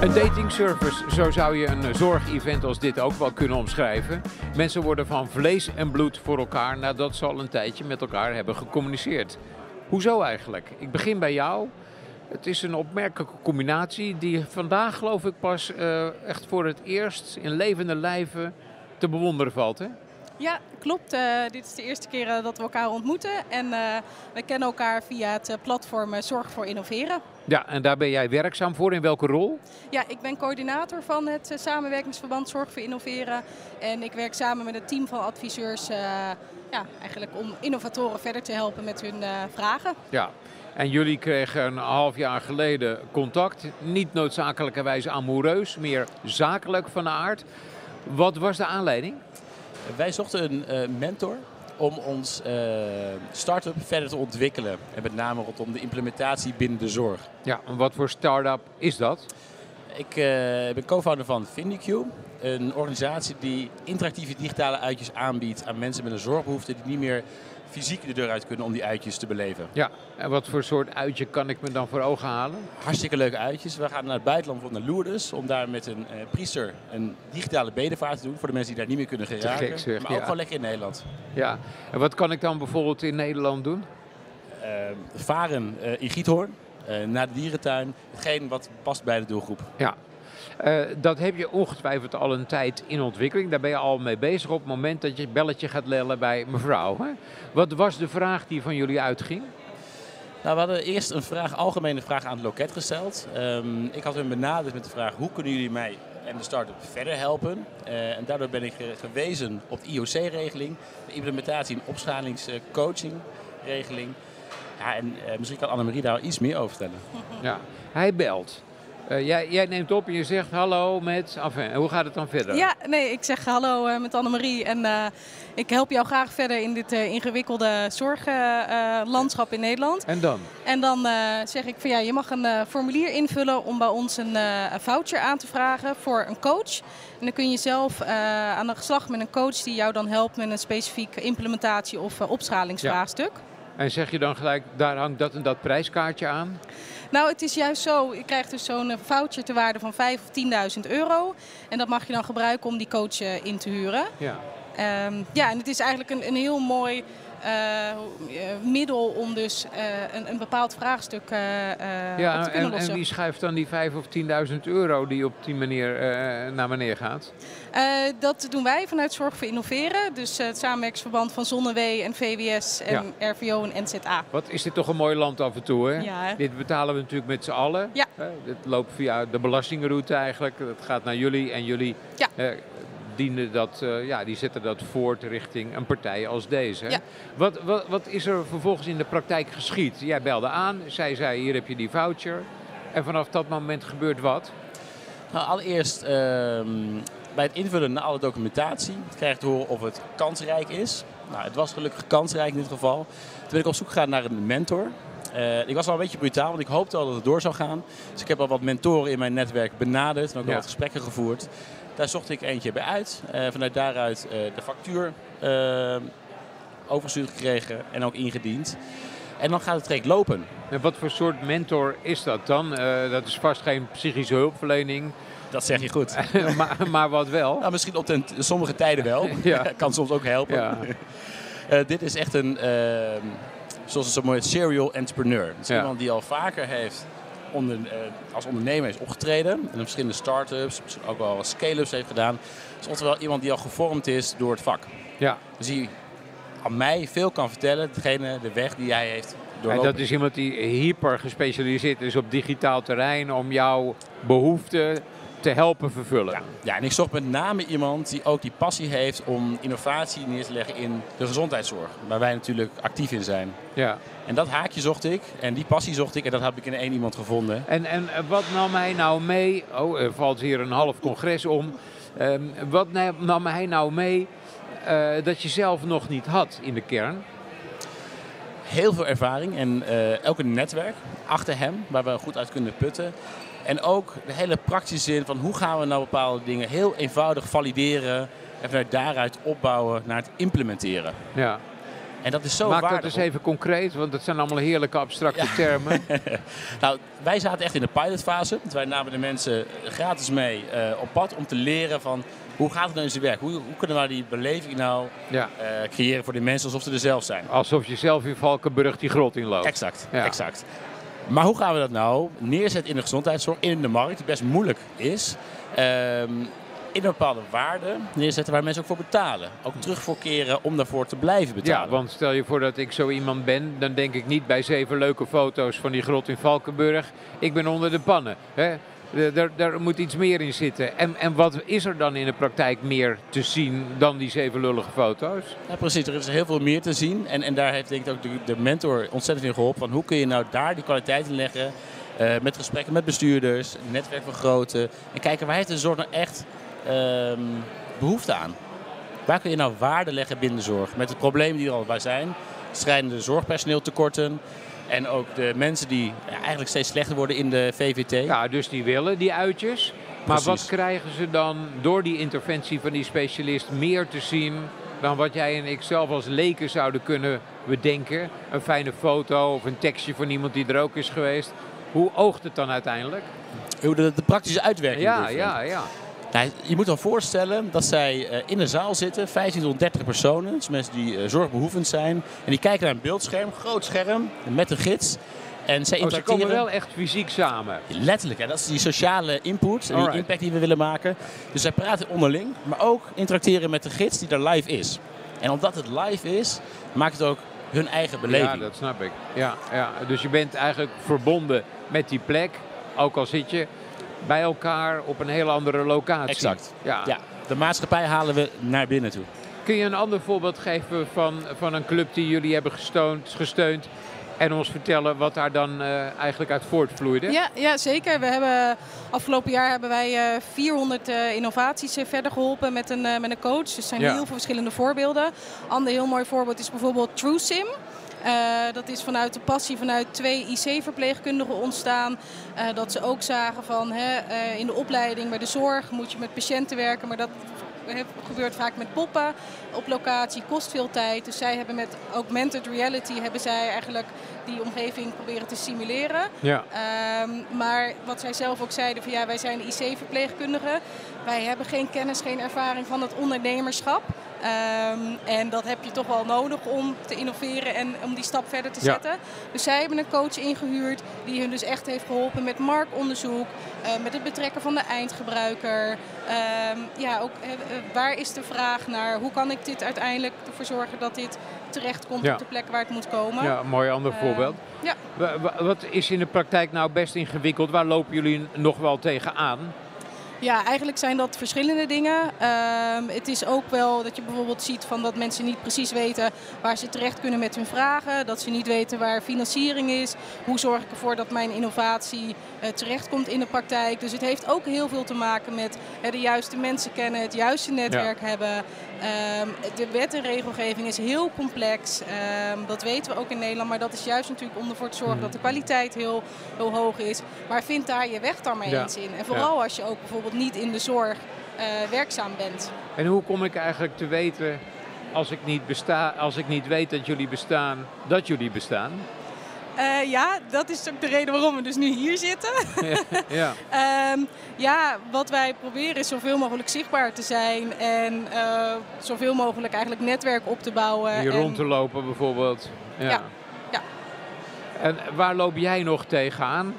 Een datingservice, zo zou je een zorgevent als dit ook wel kunnen omschrijven. Mensen worden van vlees en bloed voor elkaar nadat ze al een tijdje met elkaar hebben gecommuniceerd. Hoezo eigenlijk? Ik begin bij jou. Het is een opmerkelijke combinatie die vandaag geloof ik pas uh, echt voor het eerst in levende lijven te bewonderen valt. Hè? Ja, klopt. Uh, dit is de eerste keer uh, dat we elkaar ontmoeten. En uh, we kennen elkaar via het platform Zorg voor Innoveren. Ja, en daar ben jij werkzaam voor. In welke rol? Ja, ik ben coördinator van het samenwerkingsverband Zorg voor Innoveren. En ik werk samen met een team van adviseurs ja, eigenlijk om innovatoren verder te helpen met hun vragen. Ja, en jullie kregen een half jaar geleden contact. Niet noodzakelijkerwijs amoureus, meer zakelijk van aard. Wat was de aanleiding? Wij zochten een uh, mentor om ons uh, start-up verder te ontwikkelen. En met name rondom de implementatie binnen de zorg. Ja, en wat voor start-up is dat? Ik uh, ben co-founder van Vindicue. Een organisatie die interactieve digitale uitjes aanbiedt aan mensen met een zorgbehoefte die niet meer fysiek de deur uit kunnen om die uitjes te beleven. Ja, en wat voor soort uitje kan ik me dan voor ogen halen? Hartstikke leuke uitjes. We gaan naar het buitenland, bijvoorbeeld naar Lourdes, om daar met een uh, priester een digitale bedevaart te doen voor de mensen die daar niet meer kunnen geraken. Gek, zeg, maar ook ja. gewoon lekker in Nederland. Ja, en wat kan ik dan bijvoorbeeld in Nederland doen? Uh, varen uh, in Giethoorn, naar de dierentuin. Hetgeen wat past bij de doelgroep. Ja, uh, dat heb je ongetwijfeld al een tijd in ontwikkeling. Daar ben je al mee bezig op het moment dat je het belletje gaat lellen bij mevrouw. Hè? Wat was de vraag die van jullie uitging? Nou, we hadden eerst een vraag, algemene vraag aan het loket gesteld. Um, ik had hem benaderd met de vraag: hoe kunnen jullie mij en de start-up verder helpen? Uh, en daardoor ben ik gewezen op de IOC-regeling, de implementatie- en opschalingscoaching-regeling. Ja, en uh, misschien kan Annemarie daar iets meer over vertellen. Ja, hij belt. Uh, jij, jij, neemt op en je zegt hallo met. Enfin, hoe gaat het dan verder? Ja, nee, ik zeg hallo uh, met Annemarie. En uh, ik help jou graag verder in dit ingewikkelde zorglandschap in Nederland. En dan? En dan zeg ik van ja, je mag een formulier invullen om bij ons een, voucher aan te vragen voor een coach. En dan kun je zelf aan de slag met een coach die jou dan helpt met een specifieke implementatie of opschalingsvraagstuk. Ja. En zeg je dan gelijk, daar hangt dat en dat prijskaartje aan? Nou, het is juist zo. Je krijgt dus zo'n voucher te waarde van 5 of 10.000 euro. En dat mag je dan gebruiken om die coach in te huren. Ja. Um, ja, en het is eigenlijk een, een heel mooi middel om dus uh, een, een, bepaald vraagstuk ja, op te kunnen en, lossen. En wie schuift dan die 5 of 10.000 euro die op die manier naar beneden gaat? dat doen wij vanuit Zorg voor Innoveren. Dus het samenwerkingsverband van Zonnewee en VWS en ja. RVO en NZA. Wat is dit toch een mooi land af en toe, hè? Ja. Dit betalen we natuurlijk met z'n allen. Ja. dit loopt via de belastingroute eigenlijk. Het gaat naar jullie en jullie... Ja dienen dat, uh, ja, die zetten dat voort richting een partij als deze. Ja. Wat, wat, wat is er vervolgens in de praktijk geschied? Jij belde aan, zij zei hier heb je die voucher. En vanaf dat moment gebeurt wat? Nou, allereerst uh, bij het invullen naar alle documentatie krijg je te horen of het kansrijk is. Nou, het was gelukkig kansrijk in dit geval. Toen ben ik op zoek gegaan naar een mentor. Uh, ik was al een beetje brutaal, want ik hoopte al dat het door zou gaan. Dus ik heb al wat mentoren in mijn netwerk benaderd en ook ja. wat gesprekken gevoerd. Daar zocht ik eentje bij uit. Uh, vanuit daaruit uh, de factuur uh, overgestuurd gekregen en ook ingediend. En dan gaat het traject lopen. En wat voor soort mentor is dat dan? dat is vast geen psychische hulpverlening. Dat zeg je goed. maar, maar, wat wel? Nou, misschien op ten, sommige tijden wel. ja. kan soms ook helpen. Ja. dit is echt een, ehm, zoals het zo mooi heet, serial entrepreneur. Het is ja. iemand die al vaker heeft onder, uh, als ondernemer is opgetreden. En verschillende start-ups, ook wel scale-ups heeft gedaan. Dus oftewel iemand die al gevormd is door het vak. Ja. Dus die aan mij veel kan vertellen, degene, de weg die hij heeft doorlopen. En dat is iemand die hyper gespecialiseerd is op digitaal terrein om jouw behoeften te helpen vervullen. Ja, ja, en ik zocht met name iemand die ook die passie heeft om innovatie neer te leggen in de gezondheidszorg. Waar wij natuurlijk actief in zijn. Ja. En dat haakje zocht ik en die passie zocht ik en dat heb ik in één iemand gevonden. En, en wat nam hij nou mee? Oh, er valt hier een half congres om. Um, wat nam hij nou mee uh, dat je zelf nog niet had in de kern? Heel veel ervaring en uh, ook een netwerk achter hem waar we goed uit kunnen putten. En ook de hele praktische zin van hoe gaan we nou bepaalde dingen heel eenvoudig valideren en vanuit daaruit opbouwen naar het implementeren. Ja. En dat is zo Maak waardevol. dat eens even concreet, want dat zijn allemaal heerlijke abstracte termen. Nou, wij zaten echt in de pilotfase. Wij namen de mensen gratis mee eh, op pad om te leren van hoe gaat het nou in zijn werk? Hoe, hoe kunnen we die beleving nou Ja. eh, creëren voor de mensen alsof ze er zelf zijn? Alsof je zelf in Valkenburg die grot inloopt. Exact, Ja. exact. Maar hoe gaan we dat nou neerzetten in de gezondheidszorg, in de markt, die best moeilijk is. Ehm, in een bepaalde waarde neerzetten waar mensen ook voor betalen. Ook terug voor keren om daarvoor te blijven betalen. Ja, want stel je voor dat ik zo iemand ben, dan denk ik niet bij zeven leuke foto's van die grot in Valkenburg. Ik ben onder de pannen. Hè? Eh, Daar, moet iets meer in zitten. En, en wat is er dan in de praktijk meer te zien dan die zeven lullige foto's? Ja, precies. Er is heel veel meer te zien. En, en daar heeft denk ik ook de, de mentor ontzettend in geholpen. Van hoe kun je nou daar die kwaliteit in leggen? eh, met gesprekken met bestuurders, netwerk vergroten. En kijken waar heeft de zorg nou echt ehm, behoefte aan? Waar kun je nou waarde leggen binnen de zorg? Met de problemen die er al bij zijn. Schrijnende zorgpersoneeltekorten. En ook de mensen die ja, eigenlijk steeds slechter worden in de VVT. Ja, dus die willen die uitjes. Maar Precies. wat krijgen ze dan door die interventie van die specialist meer te zien dan wat jij en ik zelf als leken zouden kunnen bedenken? Een fijne foto of een tekstje van iemand die er ook is geweest. Hoe oogt het dan uiteindelijk? Hoe de, de praktische uitwerking Ja, ja, ja. Nou, je moet dan voorstellen dat zij eh, in een zaal zitten, 15 tot 30 personen. Dus mensen die eh, zorgbehoevend zijn. En die kijken naar een beeldscherm, groot scherm, met een gids. En zij Oh, ze komen wel echt fysiek samen. Letterlijk, hè, dat is die sociale input en die impact die we willen maken. Dus zij praten onderling, maar ook interacteren met de gids die er live is. En omdat het live is, maakt het ook hun eigen beleving. Ja, dat snap ik. Ja, ja. Dus je bent eigenlijk verbonden met die plek, ook al zit je bij elkaar op een heel andere locatie. Exact. Ja. Ja, de maatschappij halen we naar binnen toe. Kun je een ander voorbeeld geven van, van een club die jullie hebben gesteund, gesteund en ons vertellen wat daar dan eh, eigenlijk uit voortvloeide? Ja, ja, zeker. We hebben, afgelopen jaar hebben wij eh, 400 eh, innovaties eh, verder geholpen met een, met een coach. Dus er zijn Ja. heel veel verschillende voorbeelden. Ander heel mooi voorbeeld is bijvoorbeeld TrueSim. Eh, dat is vanuit de passie vanuit twee IC-verpleegkundigen ontstaan. Eh, dat ze ook zagen van hè, eh, in de opleiding bij de zorg moet je met patiënten werken, maar dat gebeurt vaak met poppen op locatie, kost veel tijd. Dus zij hebben met augmented reality hebben zij eigenlijk die omgeving proberen te simuleren. Ja. Ehm, maar wat zij zelf ook zeiden, van ja, wij zijn IC-verpleegkundigen. Wij hebben geen kennis, geen ervaring van het ondernemerschap. Ehm, en dat heb je toch wel nodig om te innoveren en om die stap verder te Ja. zetten. Dus zij hebben een coach ingehuurd die hun dus echt heeft geholpen met marktonderzoek, eh, met het betrekken van de eindgebruiker. Ehm, ja, ook eh, eh, waar is de vraag naar hoe kan ik dit uiteindelijk ervoor zorgen dat dit terecht komt Ja. op de plek waar het moet komen. Ja, een mooi ander Eh, ja. Wa- wa- Wat is in de praktijk nou best ingewikkeld? Waar lopen jullie nog wel tegenaan? Ja, eigenlijk zijn dat verschillende dingen. Ehm, het is ook wel dat je bijvoorbeeld ziet van dat mensen niet precies weten waar ze terecht kunnen met hun vragen. Dat ze niet weten waar financiering is. Hoe zorg ik ervoor dat mijn innovatie eh, terechtkomt in de praktijk. Dus het heeft ook heel veel te maken met hè, de juiste mensen kennen, het juiste netwerk hebben. Ehm, de wet en regelgeving is heel complex. Ehm, dat weten we ook in Nederland. Maar dat is juist natuurlijk om ervoor te zorgen dat de kwaliteit heel, heel hoog is. Maar vind daar je weg daarmee Ja. eens in. En vooral als je ook bijvoorbeeld niet in de zorg eh, werkzaam bent. En hoe kom ik eigenlijk te weten, als ik niet, besta als ik niet weet dat jullie bestaan, dat jullie bestaan? Eh, ja, dat is ook de reden waarom we dus nu hier zitten. ja. Ehm, ja, wat wij proberen is zoveel mogelijk zichtbaar te zijn en eh, zoveel mogelijk eigenlijk netwerk op te bouwen. Hier en- rond te lopen bijvoorbeeld. Ja. Ja, ja. En waar loop jij nog tegenaan?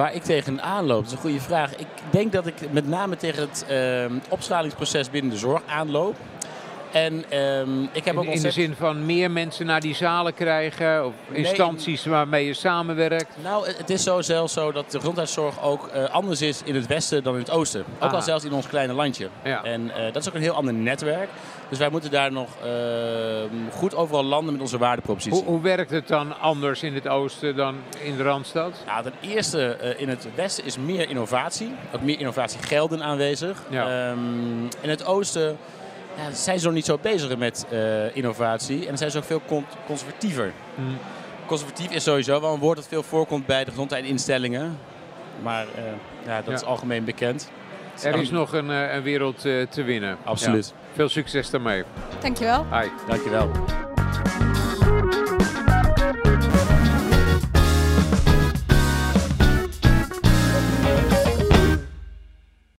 Waar ik tegenaan loop, dat is een goede vraag. Ik denk dat ik met name tegen het ehm, opschalingsproces binnen de zorg aanloop. En ehm, ik heb In, ook in de zin van meer mensen naar die zalen krijgen of Nee, instanties waarmee je samenwerkt. Nou, het- is zo zelfs zo dat de gezondheidszorg ook eh, anders is in het westen dan in het oosten. Ook Aha. al zelfs in ons kleine landje. Ja. En eh, dat is ook een heel ander netwerk. Dus wij moeten daar nog ehm, goed overal landen met onze waardepropositie. Hoe, hoe werkt het dan anders in het oosten dan in de Randstad? Nou, ten eerste eh, in het westen is meer innovatie. Ook meer innovatiegelden aanwezig. Ja. Ehm, in het oosten ja, zijn ze nog niet zo bezig met eh, innovatie. En dan zijn ze ook veel con- conservatiever. Hmm. Conservatief is sowieso wel een woord dat veel voorkomt bij de gezondheidsinstellingen. Maar eh, ja, dat Ja. is algemeen bekend. Er is nog een, een wereld te winnen. Absoluut. Veel succes daarmee. Dankjewel. Hi. Dankjewel.